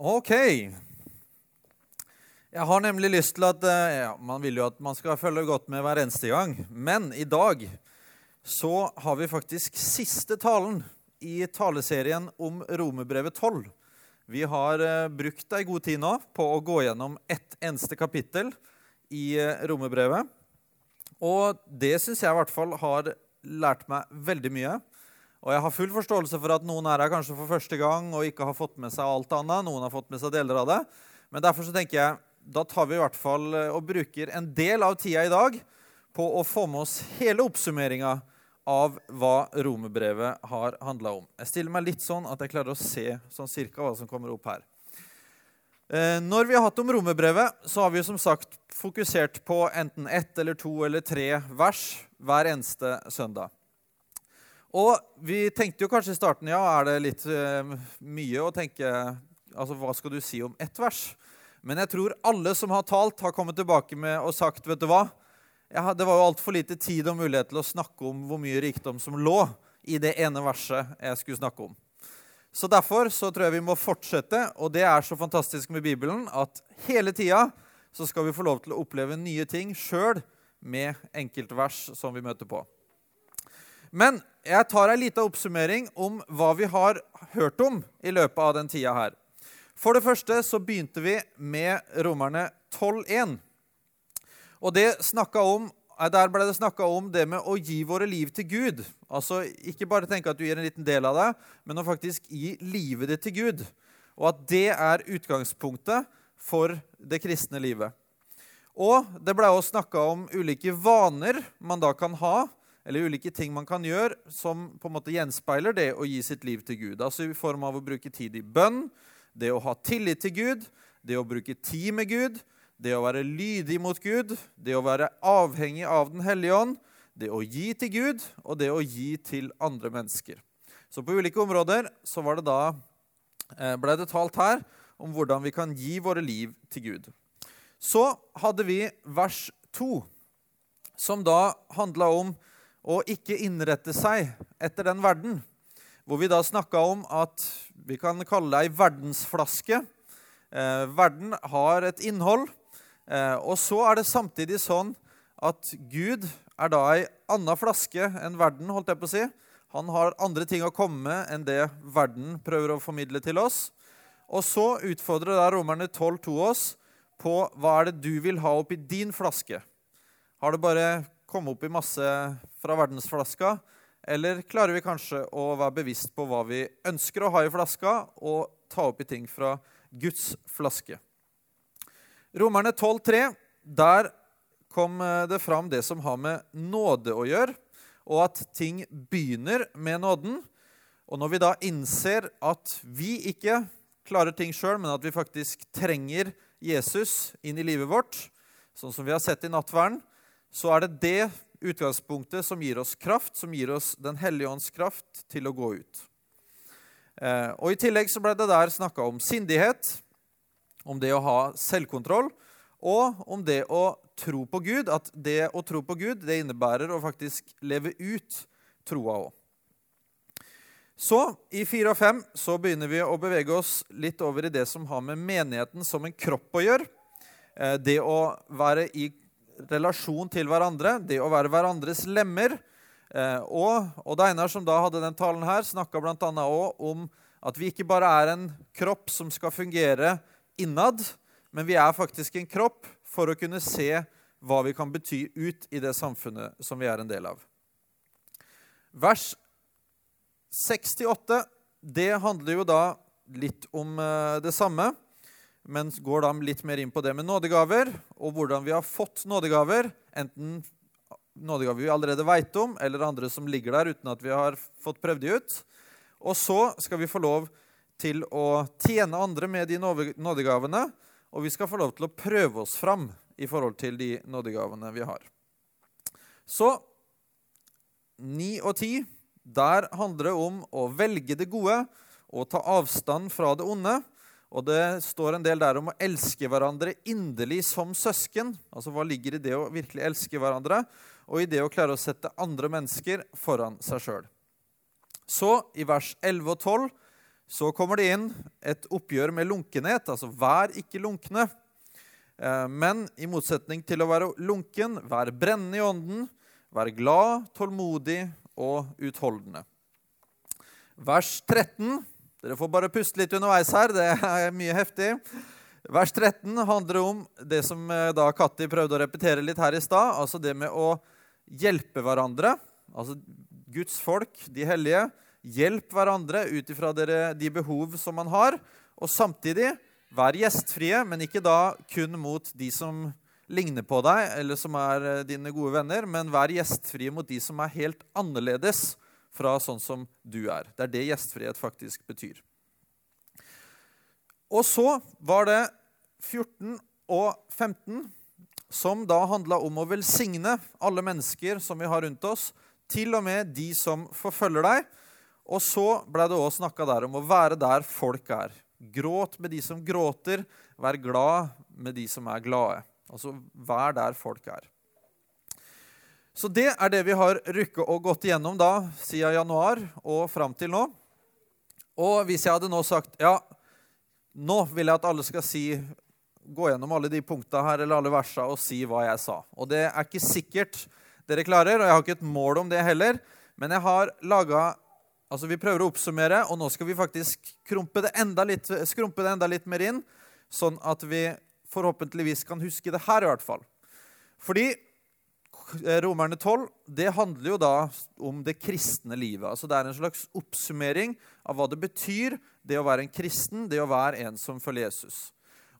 Ok. Jeg har nemlig lyst til at eh, ja, Man vil jo at man skal følge godt med hver eneste gang. Men i dag så har vi faktisk siste talen i taleserien om Romerbrevet 12. Vi har eh, brukt ei god tid nå på å gå gjennom ett eneste kapittel i Romebrevet, Romerbrevet. Og det syns jeg i hvert fall har lært meg veldig mye. Og jeg har full forståelse for at noen er her kanskje for første gang og ikke har fått med seg alt annet. Noen har fått med seg deler av det. Men derfor så tenker jeg da tar vi i hvert fall eh, og bruker en del av tida i dag på å få med oss hele oppsummeringa av hva romerbrevet har handla om. Jeg stiller meg litt sånn at jeg klarer å se sånn cirka hva som kommer opp her. Eh, når vi har hatt om romerbrevet, så har vi som sagt fokusert på enten ett eller to eller tre vers hver eneste søndag. Og vi tenkte jo kanskje i starten ja, er det litt uh, mye å tenke altså Hva skal du si om ett vers? Men jeg tror alle som har talt, har kommet tilbake med og sagt vet du hva? Ja, det var jo altfor lite tid og mulighet til å snakke om hvor mye rikdom som lå i det ene verset jeg skulle snakke om. Så Derfor så tror jeg vi må fortsette, og det er så fantastisk med Bibelen at hele tida så skal vi få lov til å oppleve nye ting sjøl med enkeltvers som vi møter på. Men jeg tar ei lita oppsummering om hva vi har hørt om i løpet av den tida her. For det første så begynte vi med Romerne 12,1. Og det om, Der ble det snakka om det med å gi våre liv til Gud. Altså Ikke bare tenke at du gir en liten del av det, men å faktisk gi livet ditt til Gud. Og at det er utgangspunktet for det kristne livet. Og det ble også snakka om ulike vaner man da kan ha eller ulike ting man kan gjøre som på en måte gjenspeiler det å gi sitt liv til Gud. Altså i form av å bruke tid i bønn, det å ha tillit til Gud, det å bruke tid med Gud, det å være lydig mot Gud, det å være avhengig av Den hellige ånd, det å gi til Gud og det å gi til andre mennesker. Så på ulike områder så det da, eh, ble det talt her om hvordan vi kan gi våre liv til Gud. Så hadde vi vers 2, som da handla om å ikke innrette seg etter den verden. Hvor vi da snakka om at vi kan kalle det ei verdensflaske. Eh, verden har et innhold. Eh, og så er det samtidig sånn at Gud er da ei anna flaske enn verden. holdt jeg på å si. Han har andre ting å komme med enn det verden prøver å formidle til oss. Og så utfordrer da Romerne 12,2 oss på hva er det du vil ha oppi din flaske. Har det bare komme opp i masse fra verdensflaska? Eller klarer vi kanskje å være bevisst på hva vi ønsker å ha i flaska, og ta opp i ting fra Guds flaske? Romerne 12,3, der kom eh, det fram det som har med nåde å gjøre, og at ting begynner med nåden. Og når vi da innser at vi ikke klarer ting sjøl, men at vi faktisk trenger Jesus inn i livet vårt, sånn som vi har sett i nattverden, så er det det utgangspunktet som gir oss kraft, som gir oss Den hellige ånds kraft til å gå ut. Eh, og I tillegg så ble det der snakka om sindighet, om det å ha selvkontroll, og om det å tro på Gud. At det å tro på Gud det innebærer å faktisk leve ut troa òg. Så i 4 og 5 så begynner vi å bevege oss litt over i det som har med menigheten som en kropp å gjøre. Eh, det å være i relasjon til hverandre, det å være hverandres lemmer. Eh, og Odd Einar, som da hadde den talen her, snakka bl.a. òg om at vi ikke bare er en kropp som skal fungere innad, men vi er faktisk en kropp for å kunne se hva vi kan bety ut i det samfunnet som vi er en del av. Vers 68 det handler jo da litt om eh, det samme men går da litt mer inn på det med nådegaver, og hvordan vi har fått nådegaver. Enten nådegaver vi allerede veit om, eller andre som ligger der uten at vi har fått prøvd de ut. Og så skal vi få lov til å tjene andre med de nådegavene, og vi skal få lov til å prøve oss fram i forhold til de nådegavene vi har. Så 9 og 10, der handler det om å velge det gode og ta avstand fra det onde. Og det står en del der om å elske hverandre inderlig som søsken. Altså Hva ligger i det å virkelig elske hverandre, og i det å klare å sette andre mennesker foran seg sjøl. Så, i vers 11 og 12, så kommer det inn et oppgjør med lunkenhet. Altså vær ikke lunkne. Eh, men i motsetning til å være lunken, vær brennende i ånden, vær glad, tålmodig og utholdende. Vers 13 Dere får bare puste litt underveis her. Det er mye heftig. Vers 13 handler om det som eh, da Katti prøvde å repetere litt her i stad. Altså det med å hjelpe hverandre. Altså Guds folk, de hellige. Hjelp hverandre ut ifra de behov som man har. Og samtidig vær gjestfrie, men ikke da kun mot de som ligner på deg, eller som er eh, dine gode venner, men vær gjestfrie mot de som er helt annerledes fra sånn som du er. Det er det gjestfrihet faktisk betyr. Og så var det 14 og 15 som da handla om å velsigne alle mennesker som vi har rundt oss, til og med de som forfølger deg. Og så ble det òg snakka der om å være der folk er. Gråt med de som gråter, vær glad med de som er glade. Altså vær der folk er. Så det er det vi har rykket og gått igjennom da, siden januar og fram til nå. Og hvis jeg hadde nå sagt ja, nå vil jeg at alle skal si gå gjennom alle de punktene her, eller alle versene og si hva jeg sa. Og det er ikke sikkert dere klarer, og jeg har ikke et mål om det heller. Men jeg har laga Altså, vi prøver å oppsummere, og nå skal vi faktisk krumpe det enda litt, skrumpe det enda litt mer inn, sånn at vi forhåpentligvis kan huske det her, i hvert fall. Fordi Romerne 12 det handler jo da om det kristne livet. Altså Det er en slags oppsummering av hva det betyr det å være en kristen, det å være en som følger Jesus.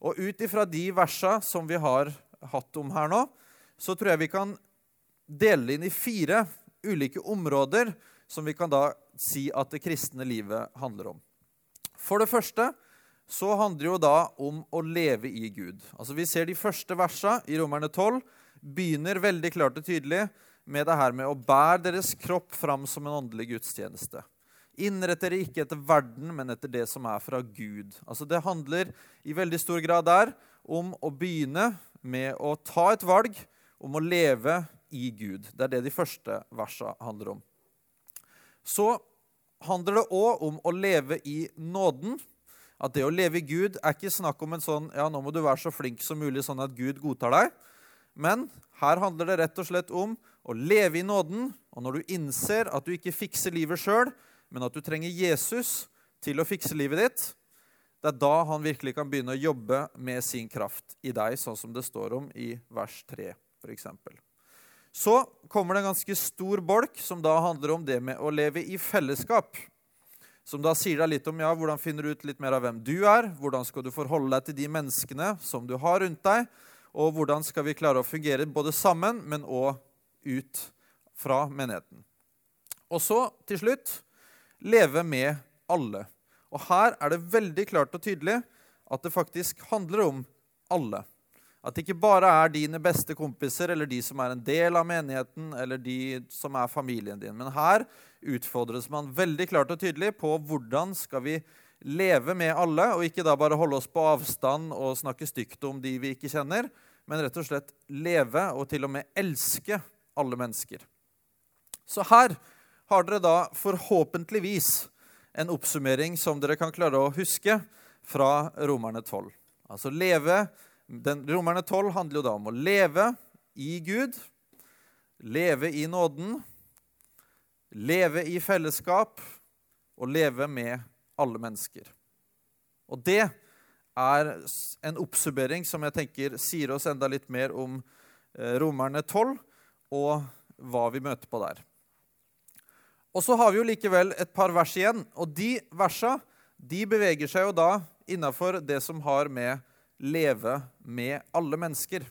Og ut ifra de versa som vi har hatt om her nå, så tror jeg vi kan dele inn i fire ulike områder som vi kan da si at det kristne livet handler om. For det første så handler det jo da om å leve i Gud. Altså Vi ser de første versa i Romerne 12 begynner veldig klart og tydelig med det her med å bære deres kropp fram som en åndelig gudstjeneste. Innrett dere ikke etter verden, men etter det som er fra Gud. Altså Det handler i veldig stor grad der om å begynne med å ta et valg om å leve i Gud. Det er det de første versa handler om. Så handler det òg om å leve i nåden. At det å leve i Gud er ikke snakk om en sånn ja, nå må du være så flink som mulig, sånn at Gud godtar deg. Men her handler det rett og slett om å leve i nåden. Og når du innser at du ikke fikser livet sjøl, men at du trenger Jesus til å fikse livet ditt, det er da han virkelig kan begynne å jobbe med sin kraft i deg, sånn som det står om i vers 3 f.eks. Så kommer det en ganske stor bolk som da handler om det med å leve i fellesskap. Som da sier deg litt om ja, hvordan finner du ut litt mer av hvem du er, hvordan skal du forholde deg til de menneskene som du har rundt deg, og hvordan skal vi klare å fungere både sammen, men òg ut fra menigheten. Og så til slutt leve med alle. Og her er det veldig klart og tydelig at det faktisk handler om alle. At det ikke bare er dine beste kompiser eller de som er en del av menigheten, eller de som er familien din. Men her utfordres man veldig klart og tydelig på hvordan skal vi leve med alle, og ikke da bare holde oss på avstand og snakke stygt om de vi ikke kjenner, men rett og slett leve og til og med elske alle mennesker. Så her har dere da forhåpentligvis en oppsummering som dere kan klare å huske fra Romerne 12. Altså leve, den, Romerne 12 handler jo da om å leve i Gud, leve i nåden, leve i fellesskap og leve med alle mennesker. Og det er en oppsummering som jeg tenker sier oss enda litt mer om eh, Romerne 12 og hva vi møter på der. Og så har vi jo likevel et par vers igjen, og de versa de beveger seg jo da innafor det som har med leve med alle mennesker.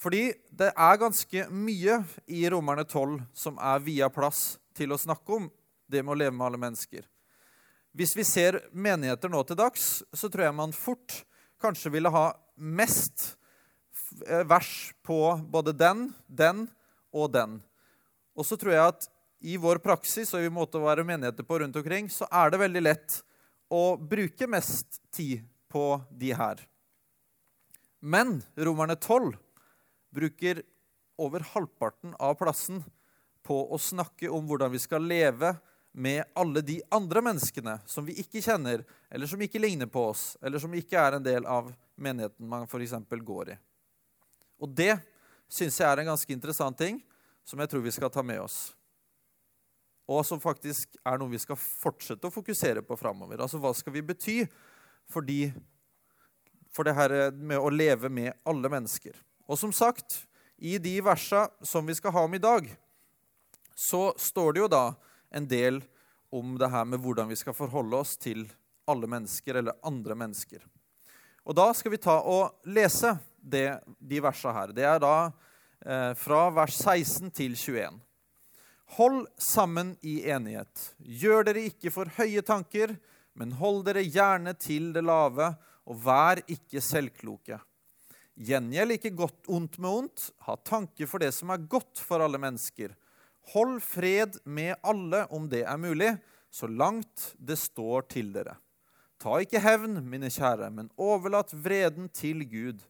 Fordi det er ganske mye i Romerne 12 som er via plass til å snakke om det med å leve med alle mennesker. Hvis vi ser menigheter nå til dags, så tror jeg man fort kanskje ville ha mest eh, vers på både den, den og den. Og så tror jeg at i vår praksis og i måte å være menigheter på rundt omkring, så er det veldig lett å bruke mest tid på de her. Men Romerne 12 bruker over halvparten av plassen på å snakke om hvordan vi skal leve med alle de andre menneskene som vi ikke kjenner, eller som ikke ligner på oss, eller som ikke er en del av menigheten man f.eks. går i. Og det syns jeg er en ganske interessant ting som jeg tror vi skal ta med oss. Og som faktisk er noe vi skal fortsette å fokusere på framover. Altså hva skal vi bety for, de, for det her med å leve med alle mennesker? Og som sagt, i de versa som vi skal ha om i dag, så står det jo da en del om det her med hvordan vi skal forholde oss til alle mennesker eller andre mennesker. Og Da skal vi ta og lese det, de versa her. Det er da eh, fra vers 16 til 21. Hold sammen i enighet. Gjør dere ikke for høye tanker, men hold dere gjerne til det lave, og vær ikke selvkloke. Gjengjeld ikke godt ondt med ondt. Ha tanke for det som er godt for alle mennesker. Hold fred med alle om det er mulig, så langt det står til dere. Ta ikke hevn, mine kjære, men overlat vreden til Gud.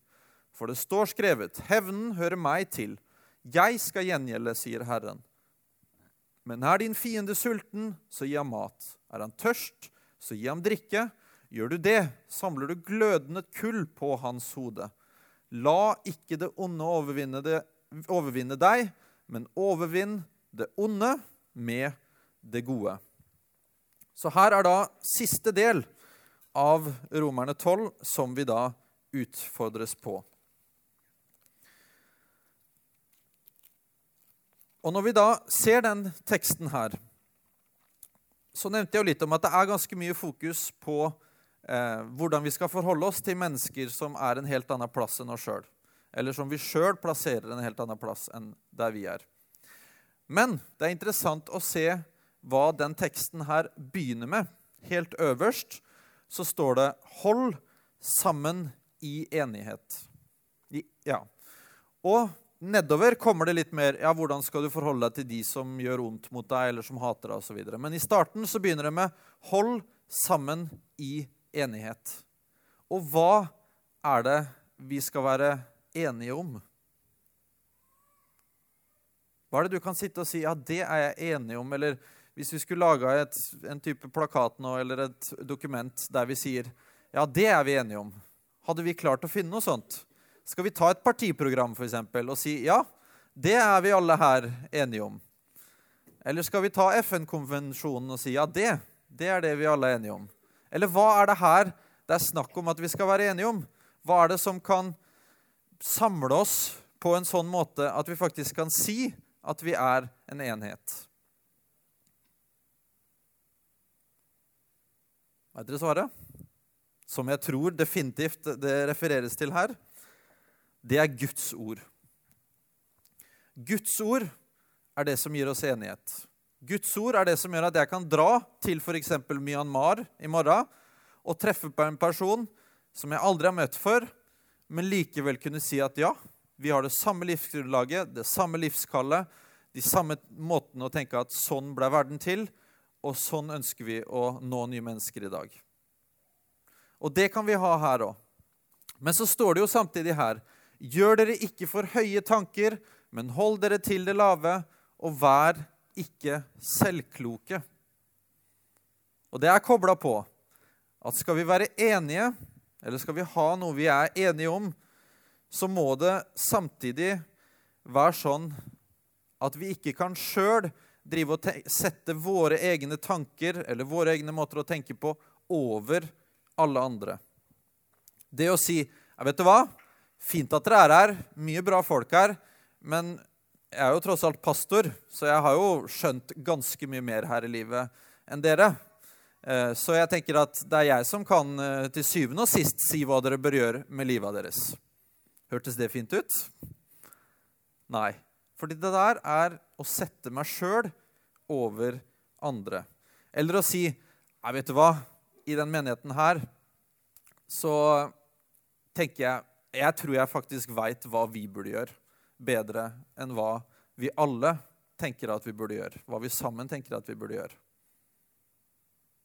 For det står skrevet, hevnen hører meg til. Jeg skal gjengjelde, sier Herren. Men er din fiende sulten, så gi ham mat. Er han tørst, så gi ham drikke. Gjør du det, samler du glødende kull på hans hode. La ikke det onde overvinne, overvinne deg, men overvinn det onde med det gode. Så her er da siste del av Romerne 12 som vi da utfordres på. Og Når vi da ser den teksten her, så nevnte jeg jo litt om at det er ganske mye fokus på eh, hvordan vi skal forholde oss til mennesker som er en helt annen plass enn oss sjøl. Eller som vi sjøl plasserer en helt annen plass enn der vi er. Men det er interessant å se hva den teksten her begynner med. Helt øverst så står det 'hold sammen i enighet'. I, ja. Og nedover kommer det litt mer ja, hvordan skal du forholde deg til de som gjør ondt mot deg, eller som hater deg, osv. Men i starten så begynner det med 'hold sammen i enighet'. Og hva er det vi skal være enige om? Hva er det du kan sitte og si ja, det er jeg enig om? Eller hvis vi skulle laga en type plakat nå, eller et dokument der vi sier ja, det er vi enige om, hadde vi klart å finne noe sånt? Skal vi ta et partiprogram for eksempel, og si ja, det er vi alle her enige om? Eller skal vi ta FN-konvensjonen og si ja, det, det er det vi alle er enige om? Eller hva er det her det er snakk om at vi skal være enige om? Hva er det som kan samle oss på en sånn måte at vi faktisk kan si at vi er en enhet? Vet dere svaret? Som jeg tror definitivt det refereres til her. Det er Guds ord. Guds ord er det som gir oss enighet. Guds ord er det som gjør at jeg kan dra til f.eks. Myanmar i morgen og treffe på en person som jeg aldri har møtt før, men likevel kunne si at ja, vi har det samme livsgrunnlaget, det samme livskallet, de samme måtene å tenke at sånn ble verden til, og sånn ønsker vi å nå nye mennesker i dag. Og det kan vi ha her òg. Men så står det jo samtidig her Gjør dere ikke for høye tanker, men hold dere til det lave, og vær ikke selvkloke. Og det er kobla på at skal vi være enige, eller skal vi ha noe vi er enige om, så må det samtidig være sånn at vi ikke kan sjøl drive og sette våre egne tanker eller våre egne måter å tenke på over alle andre. Det å si ja, 'Vet du hva? Fint at dere er her. Mye bra folk her.' Men jeg er jo tross alt pastor, så jeg har jo skjønt ganske mye mer her i livet enn dere. Eh, så jeg tenker at det er jeg som kan eh, til syvende og sist si hva dere bør gjøre med livet deres. Hørtes det fint ut? Nei. Fordi det der er å sette meg sjøl over andre. Eller å si Nei, vet du hva? I den menigheten her så tenker jeg Jeg tror jeg faktisk veit hva vi burde gjøre, bedre enn hva vi alle tenker at vi burde gjøre. Hva vi sammen tenker at vi burde gjøre.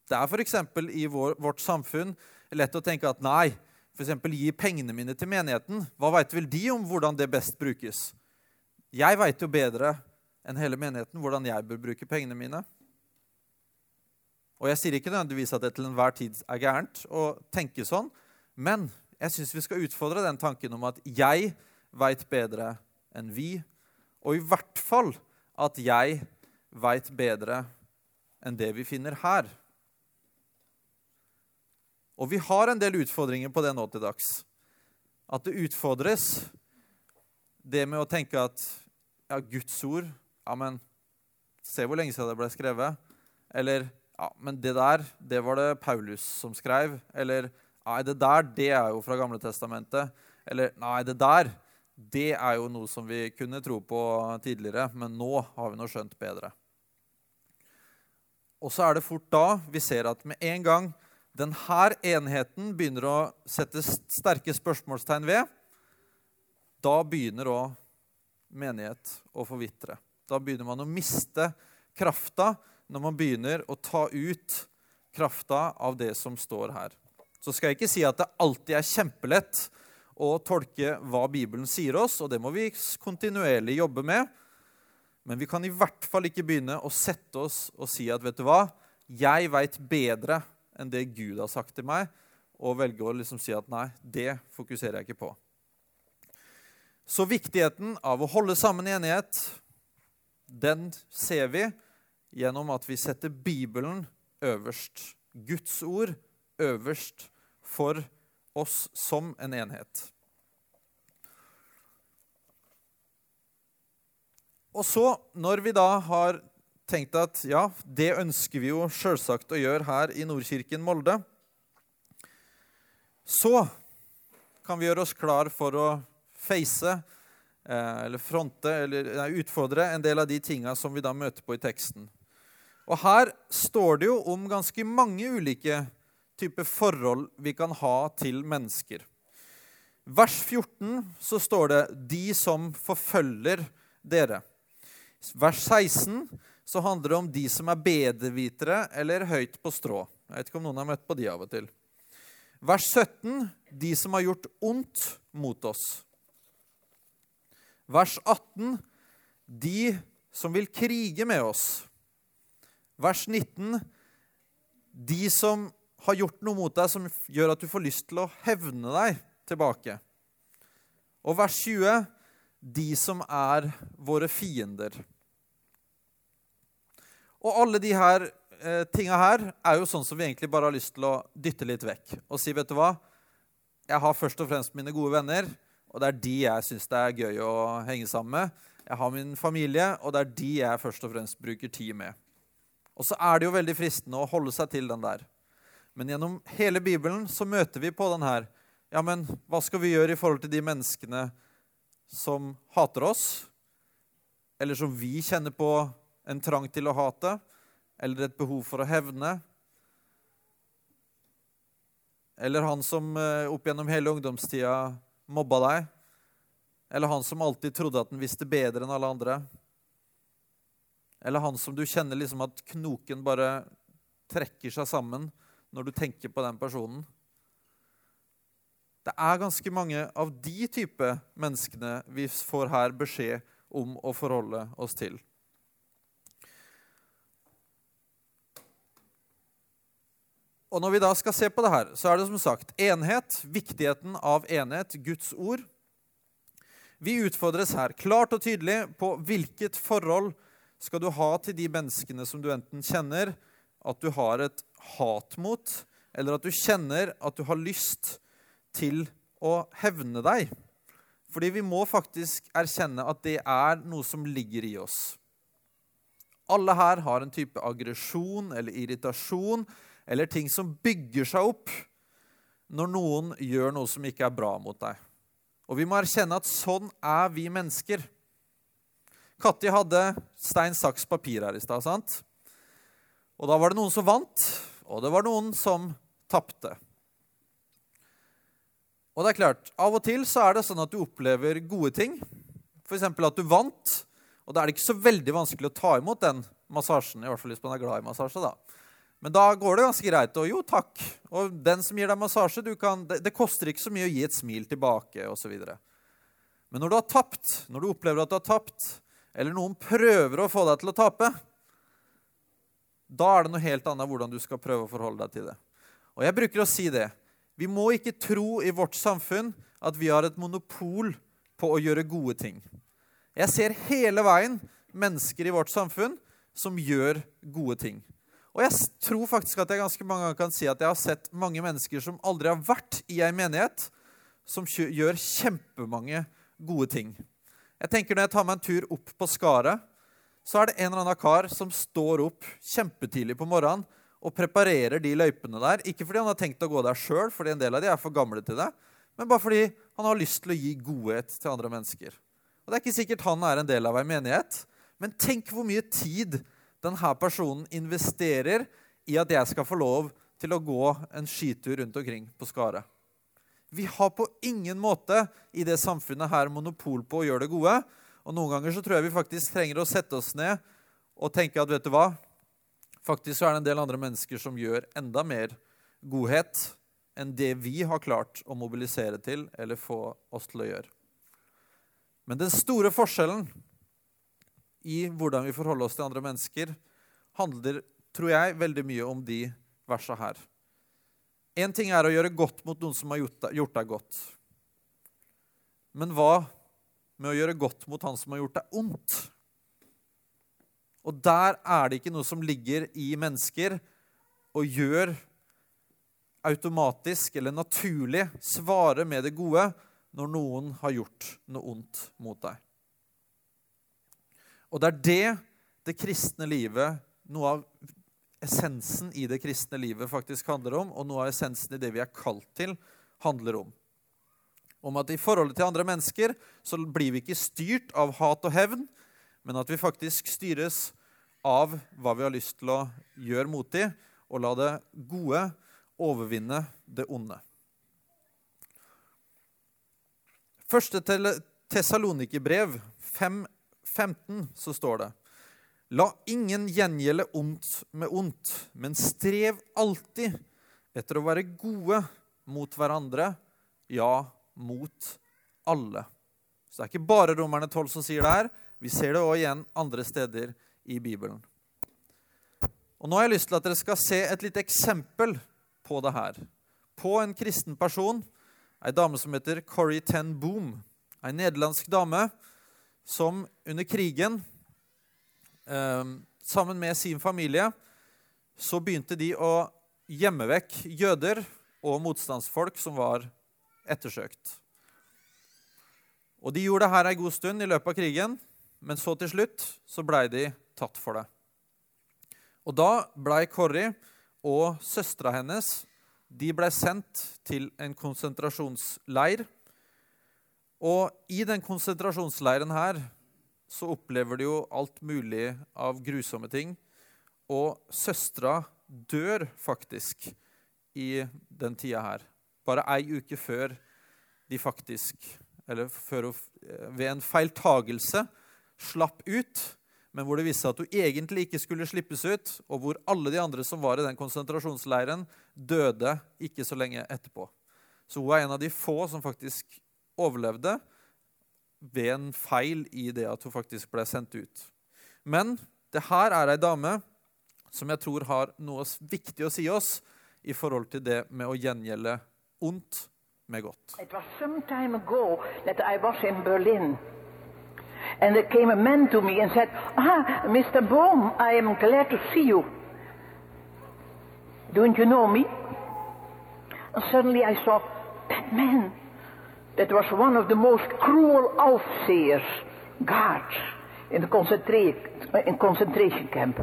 Det er f.eks. i vår, vårt samfunn lett å tenke at nei, f.eks. gi pengene mine til menigheten. Hva veit vel de om hvordan det best brukes? Jeg veit jo bedre enn hele menigheten hvordan jeg bør bruke pengene mine. Og jeg sier ikke nødvendigvis at det til enhver tid er gærent å tenke sånn, men jeg syns vi skal utfordre den tanken om at jeg veit bedre enn vi, og i hvert fall at jeg veit bedre enn det vi finner her. Og vi har en del utfordringer på det nå til dags. At det utfordres, det med å tenke at ja, Guds ord Ja, men se hvor lenge siden det ble skrevet. Eller ja, men det der, det var det Paulus som skrev. Eller nei, det der, det er jo fra Gamle Testamentet. Eller nei, det der, det er jo noe som vi kunne tro på tidligere, men nå har vi nå skjønt bedre. Og så er det fort da vi ser at med en gang denne enheten begynner å sette sterke spørsmålstegn ved, da begynner òg menighet å forvitre. Da begynner man å miste krafta når man begynner å ta ut krafta av det som står her. Så skal jeg ikke si at det alltid er kjempelett å tolke hva Bibelen sier oss, og det må vi kontinuerlig jobbe med. Men vi kan i hvert fall ikke begynne å sette oss og si at vet du hva, jeg veit bedre enn det Gud har sagt til meg, og velge å liksom si at nei, det fokuserer jeg ikke på. Så viktigheten av å holde sammen i enighet, den ser vi gjennom at vi setter Bibelen øverst. Guds ord øverst for oss som en enhet. Og så, når vi da har tenkt at ja, det ønsker vi jo sjølsagt å gjøre her i Nordkirken Molde. Så kan vi gjøre oss klar for å face eh, eller fronte eller utfordre en del av de tinga som vi da møter på i teksten. Og her står det jo om ganske mange ulike typer forhold vi kan ha til mennesker. Vers 14 så står det 'de som forfølger dere'. Vers 16 så handler det om de som er bedevitere eller høyt på strå. Jeg vet ikke om noen har møtt på de av og til. Vers 17 de som har gjort ondt mot oss. Vers 18 de som vil krige med oss. Vers 19 de som har gjort noe mot deg som gjør at du får lyst til å hevne deg tilbake. Og vers 20 de som er våre fiender. Og alle de her eh, tinga her er jo sånn som vi egentlig bare har lyst til å dytte litt vekk. Og si, vet du hva, jeg har først og fremst mine gode venner, og det er de jeg syns det er gøy å henge sammen med. Jeg har min familie, og det er de jeg først og fremst bruker tid med. Og så er det jo veldig fristende å holde seg til den der. Men gjennom hele Bibelen så møter vi på den her. Ja, men hva skal vi gjøre i forhold til de menneskene som hater oss? Eller som vi kjenner på en trang til å hate eller et behov for å hevne. Eller han som eh, opp gjennom hele ungdomstida mobba deg. Eller han som alltid trodde at han visste bedre enn alle andre. Eller han som du kjenner liksom at knoken bare trekker seg sammen når du tenker på den personen. Det er ganske mange av de type menneskene vi får her beskjed om å forholde oss til. Og når vi da skal se på det her, så er det som sagt enhet, viktigheten av enhet, Guds ord. Vi utfordres her klart og tydelig på hvilket forhold skal du ha til de menneskene som du enten kjenner at du har et hat mot, eller at du kjenner at du har lyst til å hevne deg. Fordi vi må faktisk erkjenne at det er noe som ligger i oss. Alle her har en type aggresjon eller irritasjon eller ting som bygger seg opp når noen gjør noe som ikke er bra mot deg. Og vi må erkjenne at sånn er vi mennesker. Katti hadde stein, saks, papir her i stad. sant? Og da var det noen som vant, og det var noen som tapte. Og det er klart, Av og til så er det sånn at du opplever gode ting. F.eks. at du vant. Og da er det ikke så veldig vanskelig å ta imot den massasjen. i hvert fall hvis man er glad i massasje da. Men da går det ganske greit. Og jo, takk. Og den som gir deg massasje, kan, det, det, koster ikke så mye å gi et smil tilbake osv. Men når du har tapt, når du opplever at du har tapt, eller noen prøver å få deg til å tape, Da er det noe helt annet hvordan du skal prøve å forholde deg til det. Og jeg bruker å si det. Vi må ikke tro i vårt samfunn at vi har et monopol på å gjøre gode ting. Jeg ser hele veien mennesker i vårt samfunn som gjør gode ting. Og jeg tror faktisk at jeg ganske mange ganger kan si at jeg har sett mange mennesker som aldri har vært i ei menighet, som gjør kjempemange gode ting. Jeg tenker Når jeg tar meg en tur opp på Skaret, så er det en eller annen kar som står opp kjempetidlig på morgenen og preparerer de løypene der. Ikke fordi han har tenkt å gå der sjøl, fordi en del av de er for gamle til det, men bare fordi han har lyst til å gi godhet til andre mennesker. Og Det er ikke sikkert han er en del av ei menighet, men tenk hvor mye tid denne personen investerer i at jeg skal få lov til å gå en skitur rundt omkring på Skaret. Vi har på ingen måte i det samfunnet her monopol på å gjøre det gode. Og noen ganger så tror jeg vi faktisk trenger å sette oss ned og tenke at vet du hva? Faktisk så er det en del andre mennesker som gjør enda mer godhet enn det vi har klart å mobilisere til eller få oss til å gjøre. Men den store forskjellen i hvordan vi forholder oss til andre mennesker, handler, tror jeg, veldig mye om de versa her. Én ting er å gjøre godt mot noen som har gjort deg, godt. Men hva med å gjøre godt mot han som har gjort deg ondt? Og der er det ikke noe som ligger i mennesker og gjør automatisk eller naturlig svare med det gode når noen har gjort noe ondt mot deg. Og det er det det kristne livet, noe av essensen i det kristne livet faktisk handler om, og noe av essensen i det vi er kalt til, handler om. Om at i forholdet til andre mennesker så blir vi ikke styrt av hat og hevn, men at vi faktisk styres av hva vi har lyst til å gjøre mot dem, og la det gode overvinne det onde. Første Tessalonikerbrev 5, 15 så står det La ingen gjengjelde ondt med ondt, men strev alltid etter å være gode mot hverandre, ja, mot alle. Så det er ikke bare Romerne 12 som sier det her. Vi ser det òg igjen andre steder i Bibelen. Og Nå har jeg lyst til at dere skal se et lite eksempel på det her. På en kristen person, ei dame som heter Corrie Ten Boom. Ei nederlandsk dame som under krigen, eh, sammen med sin familie, så begynte de å gjemme vekk jøder og motstandsfolk som var ettersøkt. Og De gjorde det her ei god stund i løpet av krigen, men så til slutt så blei de tatt for det. Og Da blei Corrie og søstera hennes de ble sendt til en konsentrasjonsleir og i den konsentrasjonsleiren her så opplever de jo alt mulig av grusomme ting. Og søstera dør faktisk i den tida her. Bare ei uke før de faktisk Eller før hun ved en feiltagelse slapp ut, men hvor det viste seg at hun egentlig ikke skulle slippes ut, og hvor alle de andre som var i den konsentrasjonsleiren, døde ikke så lenge etterpå. Så hun er en av de få som faktisk overlevde ved en feil i det at hun faktisk ble sendt ut. Men det her er ei dame som jeg tror har noe viktig å si oss i forhold til det med å gjengjelde ondt med godt. It was some time ago that I was in Berlin. And there came a man to me and said, Ah, Mr. Bohm, I am glad to see you. Don't you know me? And suddenly I saw that man that was one of the most cruel overseers, guards, in the concentra- in concentration camp.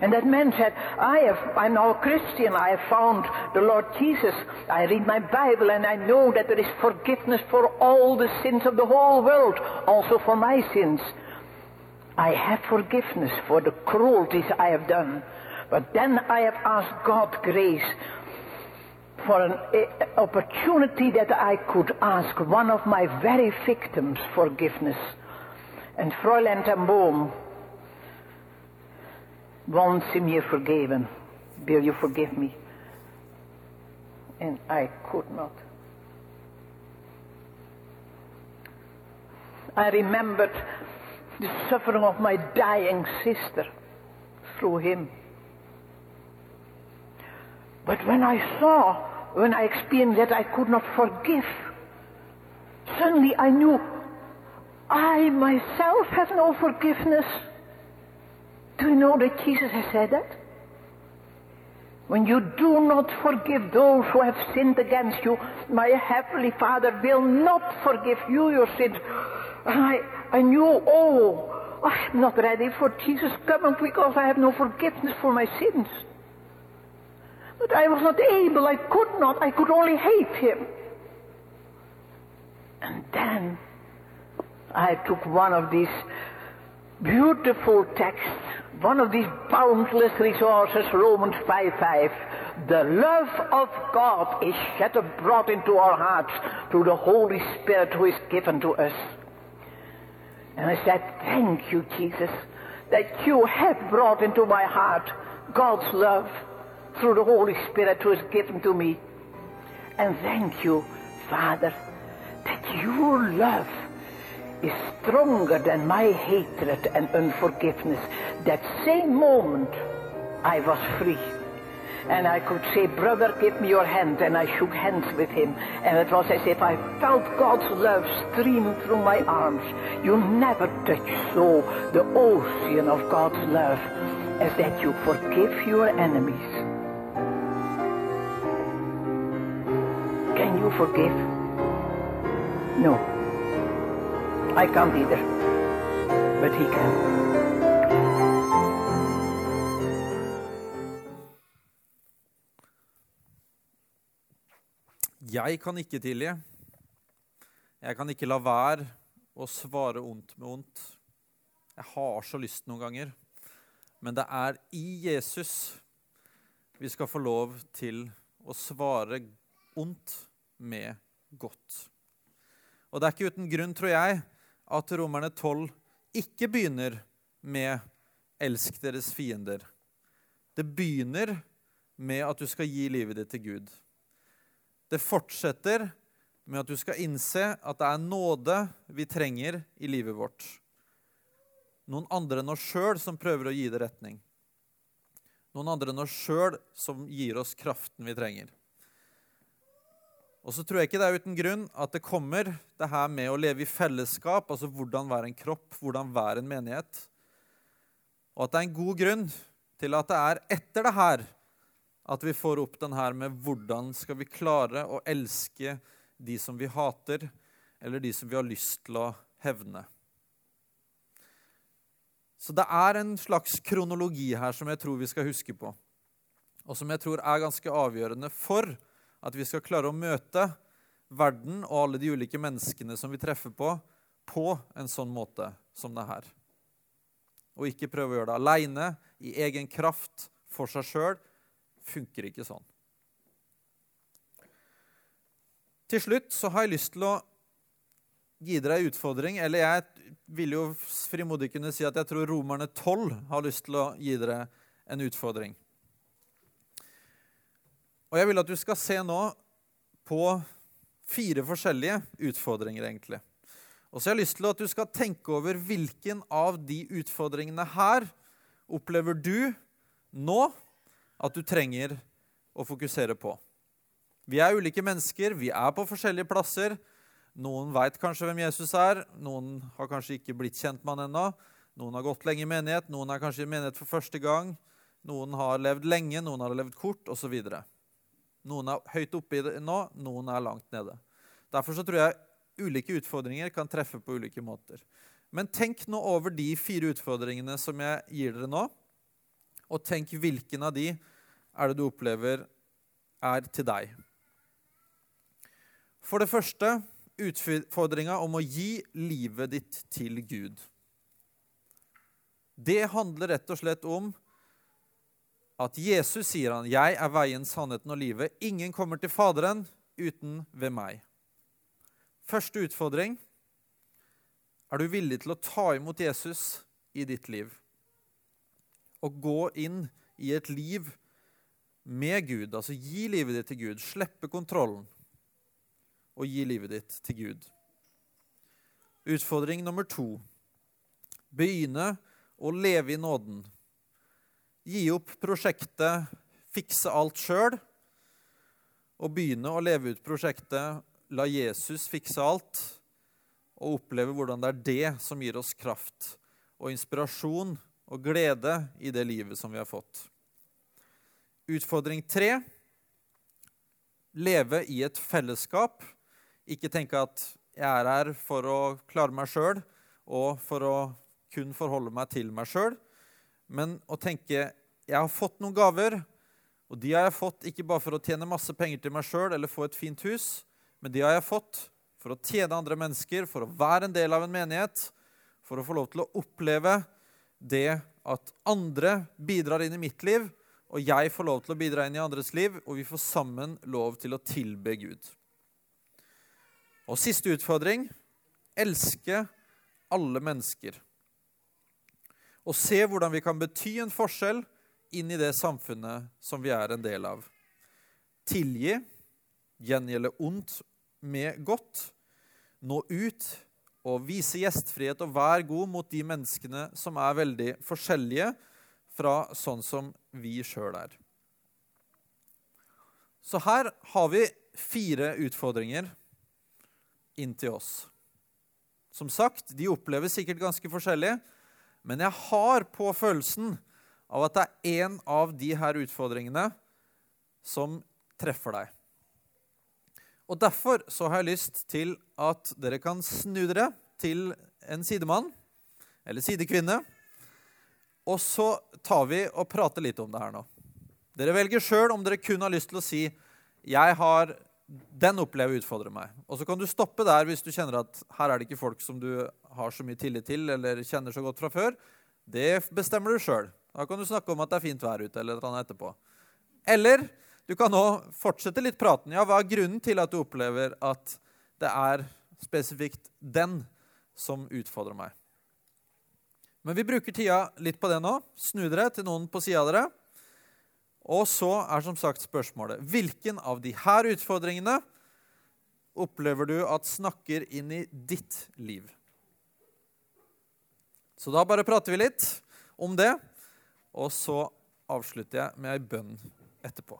And that man said, I have, I'm now a Christian, I have found the Lord Jesus. I read my Bible and I know that there is forgiveness for all the sins of the whole world, also for my sins. I have forgiveness for the cruelties I have done. But then I have asked God grace for an uh, opportunity that I could ask one of my very victims forgiveness. And Fräulein ten Boom, once in me forgiven, will you forgive me? And I could not. I remembered the suffering of my dying sister through him. But when I saw, when I experienced that I could not forgive, suddenly I knew I myself have no forgiveness. Do you know that Jesus has said that? When you do not forgive those who have sinned against you, my heavenly Father will not forgive you your sins. And I, I knew, oh, I'm not ready for Jesus coming because I have no forgiveness for my sins. But I was not able, I could not, I could only hate him. And then I took one of these beautiful texts, one of these boundless resources, Romans 5 5. The love of God is shed abroad into our hearts through the Holy Spirit who is given to us. And I said, Thank you, Jesus, that you have brought into my heart God's love through the Holy Spirit who is given to me. And thank you, Father, that your love is stronger than my hatred and unforgiveness. That same moment, I was free. And I could say, Brother, give me your hand. And I shook hands with him. And it was as if I felt God's love streaming through my arms. You never touch so the ocean of God's love as that you forgive your enemies. You forgive? No. I can't either. But he can. Jeg kan ikke tilgi. Jeg kan ikke la være å svare ondt med ondt. Jeg har så lyst noen ganger. Men det er i Jesus vi skal få lov til å svare ondt med godt. Og det er ikke uten grunn, tror jeg, at Romerne 12 ikke begynner med 'elsk deres fiender'. Det begynner med at du skal gi livet ditt til Gud. Det fortsetter med at du skal innse at det er nåde vi trenger i livet vårt. Noen andre enn oss sjøl som prøver å gi det retning. Noen andre enn oss sjøl som gir oss kraften vi trenger. Og så tror jeg ikke det er uten grunn at det kommer det her med å leve i fellesskap, altså hvordan være en kropp, hvordan være en menighet. Og at det er en god grunn til at det er etter det her at vi får opp den her med hvordan skal vi klare å elske de som vi hater, eller de som vi har lyst til å hevne. Så det er en slags kronologi her som jeg tror vi skal huske på, og som jeg tror er ganske avgjørende for at vi skal klare å møte verden og alle de ulike menneskene som vi treffer på, på en sånn måte som det her. Og ikke prøve å gjøre det aleine, i egen kraft, for seg sjøl. Funker ikke sånn. Til slutt så har jeg lyst til å gi dere ei utfordring. Eller jeg vil jo frimodig kunne si at jeg tror Romerne 12 har lyst til å gi dere en utfordring. Og jeg vil at du skal se nå på fire forskjellige utfordringer, egentlig. Og så har jeg lyst til at du skal tenke over hvilken av de utfordringene her opplever du nå at du trenger å fokusere på. Vi er ulike mennesker, vi er på forskjellige plasser. Noen veit kanskje hvem Jesus er, noen har kanskje ikke blitt kjent med han ennå. Noen har gått lenge i menighet, noen er kanskje i menighet for første gang. Noen har levd lenge, noen har levd kort, osv. Noen er høyt oppe nå, noen er langt nede. Derfor så tror jeg ulike utfordringer kan treffe på ulike måter. Men tenk nå over de fire utfordringene som jeg gir dere nå, og tenk hvilken av de er det du opplever er til deg. For det første utfordringa om å gi livet ditt til Gud. Det handler rett og slett om at Jesus sier han, 'Jeg er veien, sannheten og livet'. Ingen kommer til Faderen uten ved meg. Første utfordring er du villig til å ta imot Jesus i ditt liv. Og gå inn i et liv med Gud, altså gi livet ditt til Gud. Slippe kontrollen og gi livet ditt til Gud. Utfordring nummer to. Begynne å leve i nåden. Gi opp prosjektet, fikse alt sjøl, og begynne å leve ut prosjektet La Jesus fikse alt, og oppleve hvordan det er det som gir oss kraft og inspirasjon og glede i det livet som vi har fått. Utfordring tre leve i et fellesskap. Ikke tenke at jeg er her for å klare meg sjøl og for å kun forholde meg til meg sjøl, men å tenke jeg har fått noen gaver, og de har jeg fått ikke bare for å tjene masse penger til meg sjøl eller få et fint hus, men de har jeg fått for å tjene andre mennesker, for å være en del av en menighet, for å få lov til å oppleve det at andre bidrar inn i mitt liv, og jeg får lov til å bidra inn i andres liv, og vi får sammen lov til å tilbe Gud. Og siste utfordring elske alle mennesker. Og se hvordan vi kan bety en forskjell inn i det samfunnet som vi er en del av. Tilgi, gjengjelde ondt med godt, nå ut og vise gjestfrihet og vær god mot de menneskene som er veldig forskjellige fra sånn som vi sjøl er. Så her har vi fire utfordringer inn til oss. Som sagt, de oppleves sikkert ganske forskjellig, men jeg har på følelsen av at det er én av de her utfordringene som treffer deg. Og Derfor så har jeg lyst til at dere kan snu dere til en sidemann eller sidekvinne. Og så tar vi og prater litt om det her nå. Dere velger sjøl om dere kun har lyst til å si 'Jeg har den opplever utfordrer meg. Og så kan du stoppe der hvis du kjenner at her er det ikke folk som du har så mye tillit til eller kjenner så godt fra før. Det bestemmer du sjøl. Da kan du snakke om at det er fint vær ute eller annet etterpå. Eller du kan nå fortsette litt praten. Ja, hva er grunnen til at du opplever at det er spesifikt den som utfordrer meg? Men vi bruker tida litt på det nå. Snu dere til noen på sida av dere. Og så er som sagt spørsmålet hvilken av de her utfordringene opplever du at snakker inn i ditt liv? Så da bare prater vi litt om det, og så avslutter jeg med ei bønn etterpå.